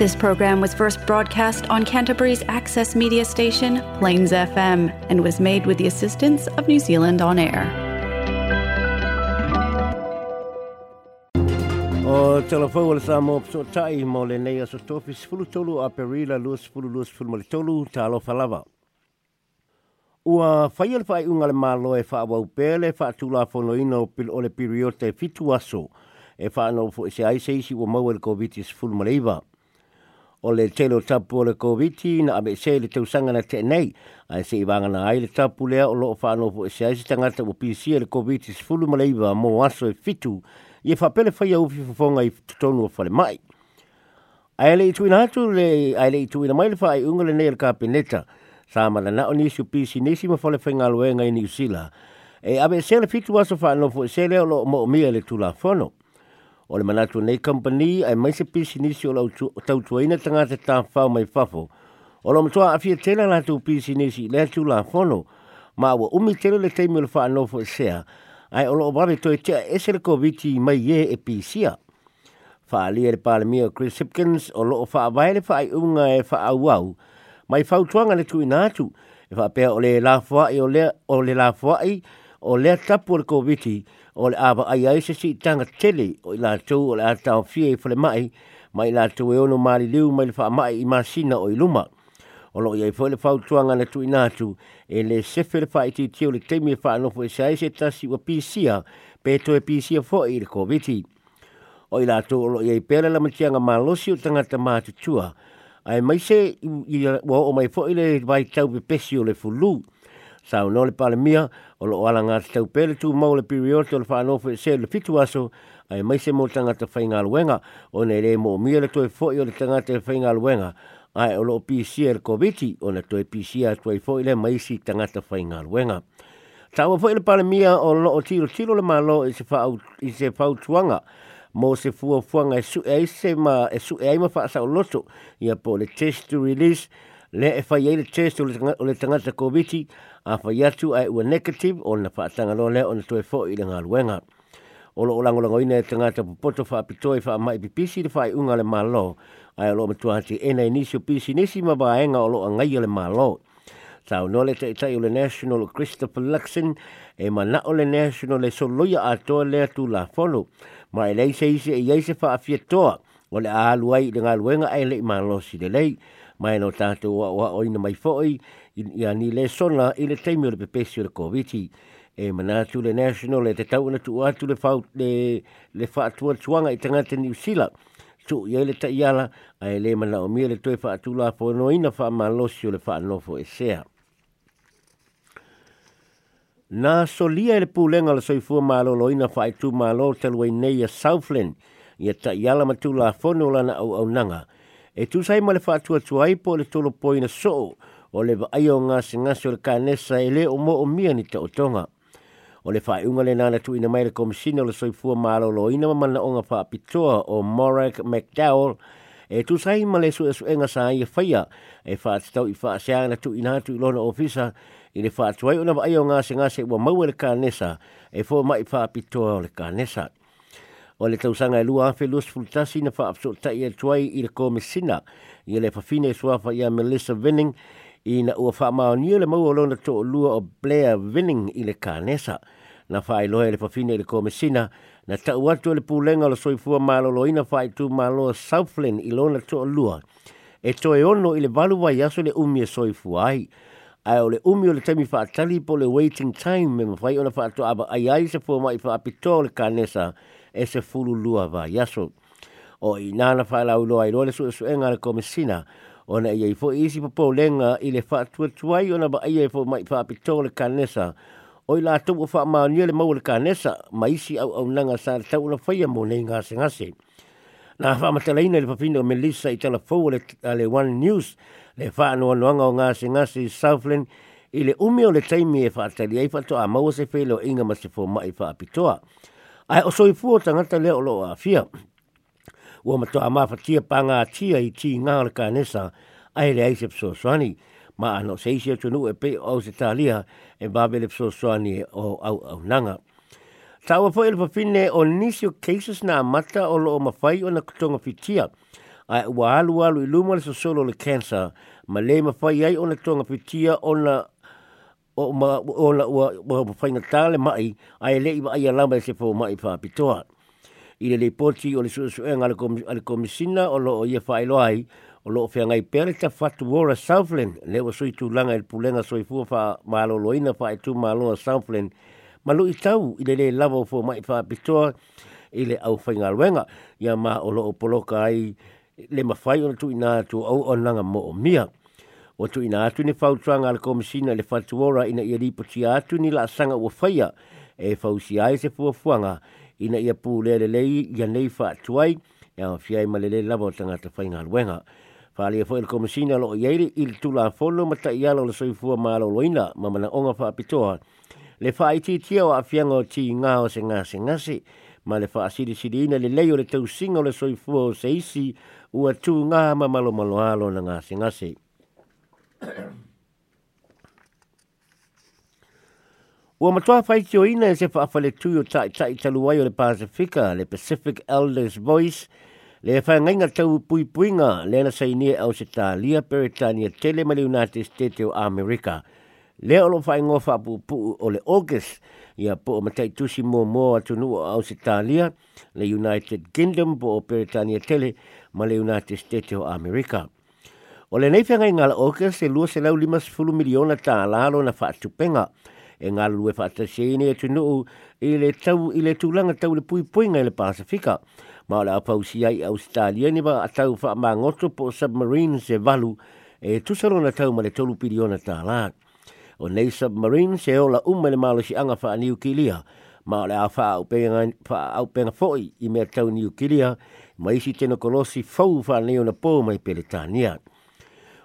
This program was first broadcast on Canterbury's access media station, Plains FM, and was made with the assistance of New Zealand On Air. O telefou le sa mo so tai mo le nei aso tofi sfulu tolu a perila lu sfulu lu sfulu mo le tolu talo falava. Ua whai le whai unga le malo e wha wau pele wha tula fono ina o pil o le periote fitu aso e wha anō fo se aise isi ua mau le COVID sfulu mo le iwa. O le telo tapu o le COVID na abe se le tausanga na te nei a se i wanga na ai le tapu lea o loo wha anō fo se aise tangata o e le mo le iwa mo aso e fitu ia whapele whai au whiwhonga i tonu o whale mai. Ai le itu ina atu le, ai le itu ina mai le whai unga le nei le kapeneta, sa mana na o nisi pisi nisi ma whale whainga luenga i New Zealand. E abe se le fitu waso wha no fo se leo lo mo mia le tula whono. o le manatu nei company ai mai se pisi nisi o lau tau tanga te tā mai fafo. O lo matua afia tēnā la tau pisi nisi lea lafono la whono, ma ua umi tēnā le teimi o le wha anofo e sea, ai o loo wale toi tia ese le koviti mai ye e pisia. Wha alia le pālamia Chris Hipkins o loo wha le wha unga e wha mai fau tuanga le tui nātu, e wha o le la o le la fwai o le tapu o le koviti, o le awa ai ai se si tanga tele, o i la tau o le atau fie i whale mai, mai la tau e ono maari liu mai le wha mai i masina o i luma. O lo ia foi le fau tuanga na tu inatu e le sefe le fai ti tio le temi fa no foi sai se tasi wa pisia pe to e pisia fo i le covid. O ila to lo ia pera la matianga malosi o tanga ta matu tua ai mai se i o mai fo i le vai tau pe pesio le fulu sa no le pale mia o lo ala nga tau pele tu mau le period to le fa no foi se le fitu aso ai mai se mo tanga ta fainga luenga o ne le mo mia le to e fo i le tanga ta fainga luenga ai o lo PCR COVID o na toi PCR toi fo ile mai si tangata fai ngā ruenga. Ta wa fo ile pale mia o lo o tiro tiro le malo i se fau i se fau tuanga mo se fua e su e se ma e su e ma sa o loto ia po le test to release le e fai le test o le tangata COVID a fai atu ai ua negative o na fa tanga lo le o na toi fo ile ngā ruenga. O lo o lango ina e tangata popoto fa pitoi fa mai pipisi le fai unga le malo ai lo matua hati e nei nisi o pisi nisi ma vaenga o lo a ngai le malo. Tau no le tai o le National Christopher Luxon e ma na o le National le so loia a toa lea tu la fono. Ma e lei se ise e yeise fa a fia toa o le a aluai le ngā luenga ai le malo si le lei. Mai no tātou wa wa oina mai foi i ni le sona i le teimi o le pepesi o le koviti. e manatu le national e te tau na tu atu le fau le le fa tuanga i tangata New Zealand tu ia le tai ala a e le mana o mia le toi wha po no ina wha malosi o le wha anofo e sea. Nā solia e le pūlenga le soifua mālo loina ina mālo te luei nei a Southland ia tai ala matula fono lana au au nanga. E tu sai ma le wha atua tuai po le tolo po ina so o le va aio ngasi ngasi o le kanesa e le o mo o mia ni te o tonga o le whae unga le nana tu ina mai le komisina o le soifua malo lo ina mana o ngā wha pitoa o Morak McDowell e tu sai ma le su e su enga sa ia whaia e wha titau i wha seanga tu ina tu ilona ofisa i le wha tuai una wa aio ngase ngase ua maua le kānesa e fo mai wha pitoa o le kānesa. O le tausanga e lua afe luas fultasi na wha apso tai e tuai i le komisina i le whawhine suafa ia Melissa Venning i na ua wha mao le mau lona to lua o Blair Winning i le kanesa Na whae lohe le pafine i le komisina, na tau atu le pūlenga le soifua malolo ina whae tu malo Southland i lona to lua. E toe e ono i le valu vai aso le umi e soifua ai. Ai o le umi o le temi whaatali po le waiting time me mawhai ona whaato aba ai ai se fua mai whaapito le kanesa e se fulu lua vai aso. O i nana whae lau loa i loa le su e le komisina, ona ia i fo isi po lenga i le fa tu tuai ona ba ia fo mai fa pito le kanesa. O i la tu fa ma ni le le kanesa mai si au au nanga sa ta una faia mo nei nga se ngase na fa ma tele ina le papino melissa i tele fo le le one news le fa no no nga nga se ngase southland i le umi o le taimi e fa tele ai fa to a mau se felo inga ma se fo mai fa pito ai o so i fu tangata le o lo a fia. Ua matoa mafatia panga tia i ti ngā le kānesa ai le aise pso swani ma ano se isi atunu e pe o se talia e babe le pso swani o au au nanga. Tawa po ele papine o nisio cases na mata o lo o mawhai o na kutonga fitia ai ua alu alu i luma le sosolo le cancer ma le ma fai ai ona tonga pitia ona o ma o la ua ua fai na tale mai ai le i ai alama se fo mai fa pitoa i le le poti o le su su enga le komisina o lo o ia fai lo ai o lo fia ngai pere ta fatu wora Southland le wa soi tu langa il pulenga soi fu fa malo loina fa tu malo Southland. Ma lu i tau i le lava fo mai fa pitoa i le au fai ngalwenga ia ma o lo o poloka ai le mafai ona tuina tu au o mo o mia. O tuina atu ni fautranga le komisina le fatuora ina ia ripoti atu ni la sanga ua faia e fausi ai se fuafuanga ina ia pu le le lei ia nei fatuai ia fiai ma le le lava o tangata fai ngā luenga. Fali e fwoi le komisina lo iairi il tula folo ma ta ialo le soifua ma lo loina ma mana onga fa apitoa. Le fa iti tia o afianga o ti ngā o se ngā se ngasi ma le fa asiri siri ina le lei o le tau singa o le soifua o se isi ua tū ngā ma malo malo alo na ngā se ngase. Ua matua whai tio ina e se whaafale tui o tai tai taluai o le Pasifika, le Pacific Elders Voice, le e whai ngainga tau pui puinga, le na sai nia au se tā lia Peritania tele ma le United States o Amerika. Le olo whai ngō o le August, ia po o matai tusi mō mō atu nu au se tā lia, le United Kingdom po o Peritania tele, ma le United States o Amerika. O le nei whenga i ngala oke se lua se lau lima sifulu miliona tā lalo na whaatupenga e ngala lue whaatasiene e tunu i le tau i le tūlanga tau le pui pui ngai le Pasifika. Ma o le apausi ai Australia ni wa a wha ma ngoto po submarine se valu e tusaro na tau ma le tolu piliona tā lalo. O nei submarine se ola umma le malo si anga wha niu Kilia ma o le a wha au penga foi i mea tau niu Kilia ma isi tena kolosi fau wha neo na pō mai pele.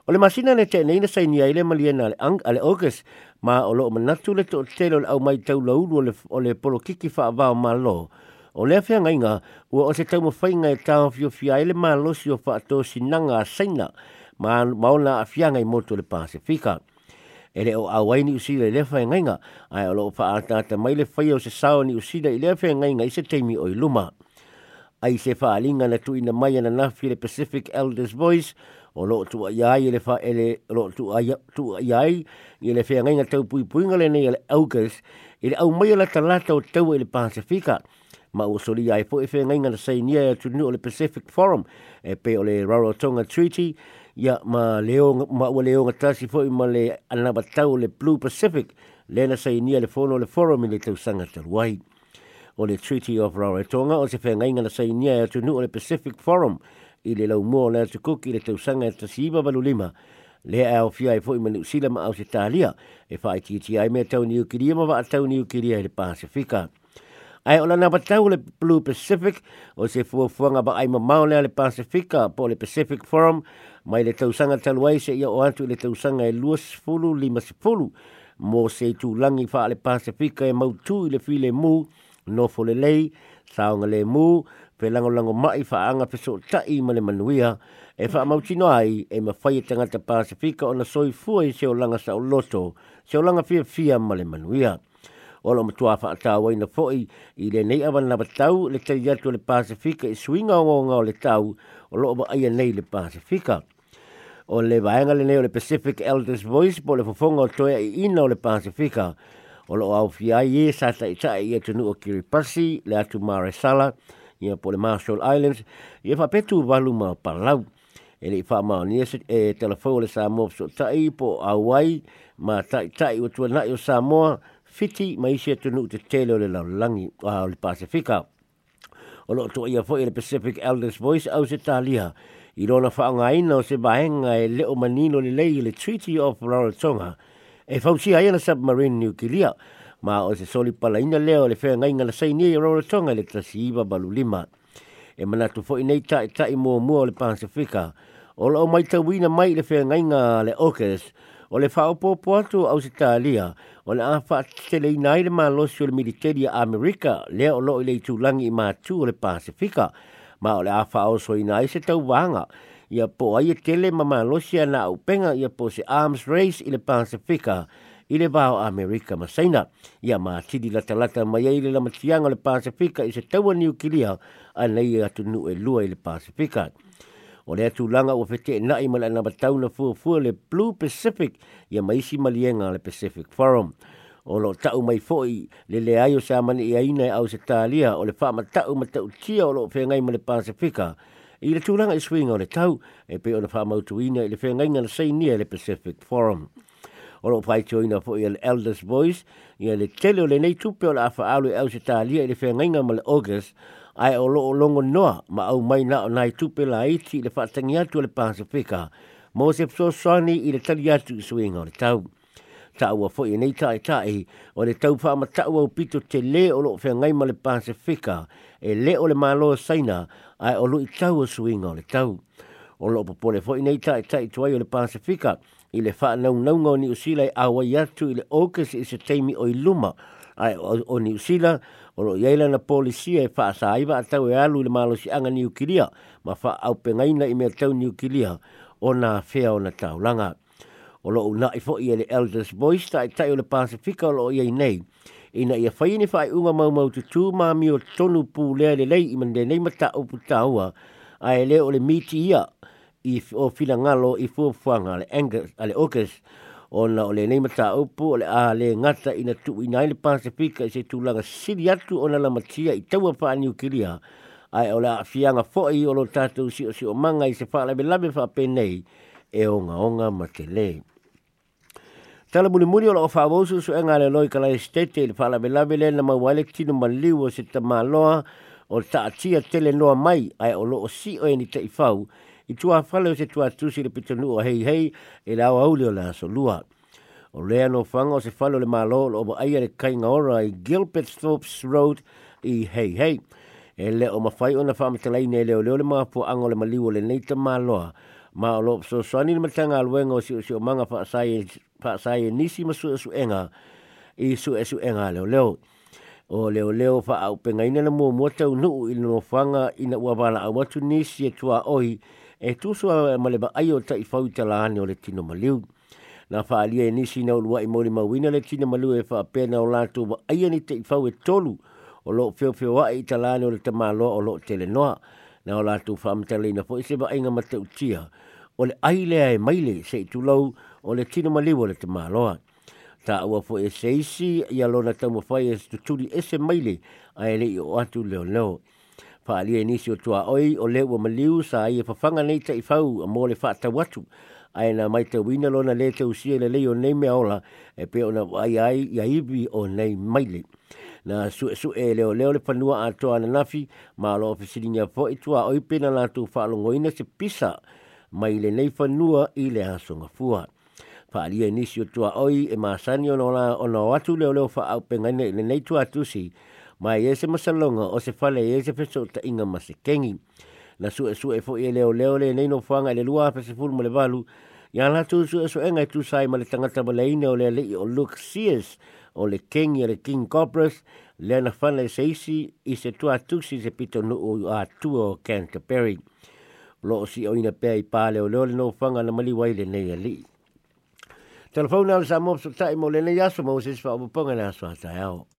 O le masina ne te neina sai ni aile maliena ale ang ale ogas ma o lo manatu le to telo au mai tau lau o le le polo kiki fa va ma lo. O le afia ngainga ua o se tau mo whainga e tau fio fia ele ma lo si o fa to sinanga saina ma maona afia ngai moto le Pasifika. Ele o awaini usila le fa ngainga ai o lo fa ata mai le fai o se sao ni usila ile afia ngainga i se teimi o iluma ai se fa alinga na tuina mai na nafi le Pacific Elders Voice o lo tu ai le fa ele lo tu ai tu ai i le fea ngai tau pui pui ngale nei le aukas i le au mai la talata o tau i le Pacifica ma o soli ai fo e fea ngai na sei nia tu o le Pacific Forum e pe o le Rarotonga Treaty ya ma leo ma o leo ngatasi fo i ma le anaba tau le Blue Pacific le na sei nia le fono le forum i le tau sanga taluai. Wai o le Treaty of Rarotonga o se whenga inga na sa inia e tu o le Pacific Forum i le lau mō le atu kuki le tausanga e ta siiba balu lima le a o fia e fo i manu sila ma au se talia e wha i titi ai me tau ni ukiria ma wa tau ni ukiria i le Pasifika. Ai ola na batau le Blue Pacific o se fuafuanga ba ai mamau le Pasifika po le Pacific Forum mai le tausanga taluai se ia o atu le tausanga e luas fulu lima se fulu mo se tu langi wha le Pasifika e mautu i le file mū no fo le lei, saonga le mū, pe lango lango mai fa anga pe so tai ma le manuia, e fa mautino ai e ma fai tangata Pasifika o na soi fua i se o langa sa loto, se o langa fia fia ma le manuia. O lo matua fa ata wai na foi i le nei awan na batau le tai atu le Pasifika i swinga o ngā o le tau o lo ba aia nei le Pasifika. O le vaenga le nei o le Pacific Elders Voice po le fofonga o toia i ina o le Pasifika o lo au fia ye sa sa sa ye tunu o Kiripati le atu Mare Sala ia po le Marshall Islands ia fa petu valu ma palau. E le fa ma ni e telefone le Samoa so tai po Hawaii ma tai tai o tu na o Samoa fiti ma isi tunu te tele le langi o le Pasifika o lo to ia fo le Pacific Elders Voice au se talia. I rona fa nga ina o se bahenga e le o manino le lei le Treaty of Rarotonga e fausi ai na submarine nuclear ma o se soli pala ina leo le fea ngai ngana sai ni e roro tonga le tasi iwa balu lima. E mana tu fo nei ta ta i mua mua le Pasifika o lo mai ta wina mai le fea ngai ngā le okes o le fao po po atu au se talia o le afa te le inai le malosi o le militeri a Amerika. Leo o lo i le tūlangi i mātū tu o le Pasifika ma o le afa o so inai se tau wanga. Ia po ai tele mama losia na upenga ia po se arms race i le Pasifika i le vao Amerika masaina. Ia ma tidi la talata mai ai le lamatianga le Pasifika i se taua niukilia a nei atu nu e lua i le Pasifika. O le atulanga o fete na i mala na batau na fua fua le Blue Pacific ia maisi malienga le Pacific Forum. O lo tau mai foi le le ayo sa mani i aina e au se talia o le wha ma tau ma tau tia o lo whengai ma le Pasifika. I le tūranga i swinga o le tau e pe o na wha mautuina i le whengai ngana sei nia le Pacific Forum o lo pai to ina fo il elders voice ia le tele o le nei tupe o la afa alu e au se talia i le whengainga ma le August. Ai o lo o longo noa ma au mai na o nai tupe la iti le whaatangi atu le Pasifika. Mo se pso sani i le tali atu i suinga o le tau. Ta ua fo i nei tai tai o le tau wha ma tau au pito te le o lo whengai ma le Pasifika. E le o le malo saina ai o lo i tau o suinga o le tau. O lo popole fo i nei tai tai tuai o le Pasifika i le wha nau nau ngau ni usila i awa i atu i le okas i se teimi o i luma. Ai o, o ni usila o lo iaila na polisia e wha sa iwa atau e alu i le malo si anga ni ukilia ma wha au pengaina i mea tau ni ukilia o na whea o na taulanga. O lo una i fo i le elders voice tai tai o le Pasifika o lo i nei. Ina ia whai ni whai unga mau mau tutu ma mi o tonu pū lea le lei i mande nei mata o putaua ai le o le miti ia i o fila ngalo i fuafuanga le Angus, ale Okas, o na o le nei mata upu, o le a le ngata ina tu i nai le Pasifika i se tūlanga siri atu o na la matia i taua paa New Kiria, ai o le a fianga foi o lo tātou si o si o manga i se wha lebe labe wha penei e onga onga ma te le. Tala muni muni o la o wha wosu su enga le loi kala estete le wha lebe labe le na mawale tino maliu o se ta maloa o ta atia tele noa mai ai o lo o si o eni te i fau i tua fale o se tua tusi le pitanu o hei hei e la o auli o le aso lua. O lea no fanga o se o le malo o o aia le kainga ora i Gilbert Thorpes Road i hei hei. E le o mawhai o na whaamatalai ne leo leo le mga po ango le maliu le neita maloa. Ma o lo so soani le matanga aluenga o si o si o manga whaasai e nisi masu e su enga i su e su enga leo leo o leo leo fa au penga ina na mua mua tau nuu i no whanga ina ua wala au watu nisi e tua oi e tusu a maleba ai o tai fau tala ane o le tino maliu. Na wha alia e nisi na ulua i mori mawina le tino maliu e wha pena o lato wa ai ani tai fau e tolu o lo feo feo wa i tala ane o le tamaloa o lo tele noa. Na o lato wha amtale ina fo i se ba inga mate utia. O le ai lea e maile se i tulau o le tino maliu o le tamaloa. Ta ua fo e seisi i alona tamu fai e tuturi ese maile a e le i o atu leo ali nisi o tua oi o le ua maliu sa ai e fafanga nei ta i fau a mo le fata watu ai na mai te wina lona le te usia le leo nei mea ola e pe ona ai ai ia ibi o nei maile. Na su su e leo leo le panua a toa na nafi ma lo ofisiringa fo i tua oi pena la tu fa longo ina se pisa mai le nei fanua i le asonga fua. Fa ali nisi o tua oi e masani ona ona ona watu leo leo fa au penga nei le nei tua tusi mai e se masalonga o se fale e se feso ta inga ma se kengi. Na su e su e fo e leo leo le neino whanga le lua pe se fulu ma le valu. Ia la tu su e su enga tu sai ma le tangata ma le ine o le le o Luke Sears o le kengi e le King Cobras le na whana se isi i se tua tuksi se pito nu o a tu o Canterbury. Lo si o ina pe i pale o leo le no whanga na mali waile nei a li. Telefona sa mopso tai mo le nei aso mo se sfa o ponga na aso a tai ao.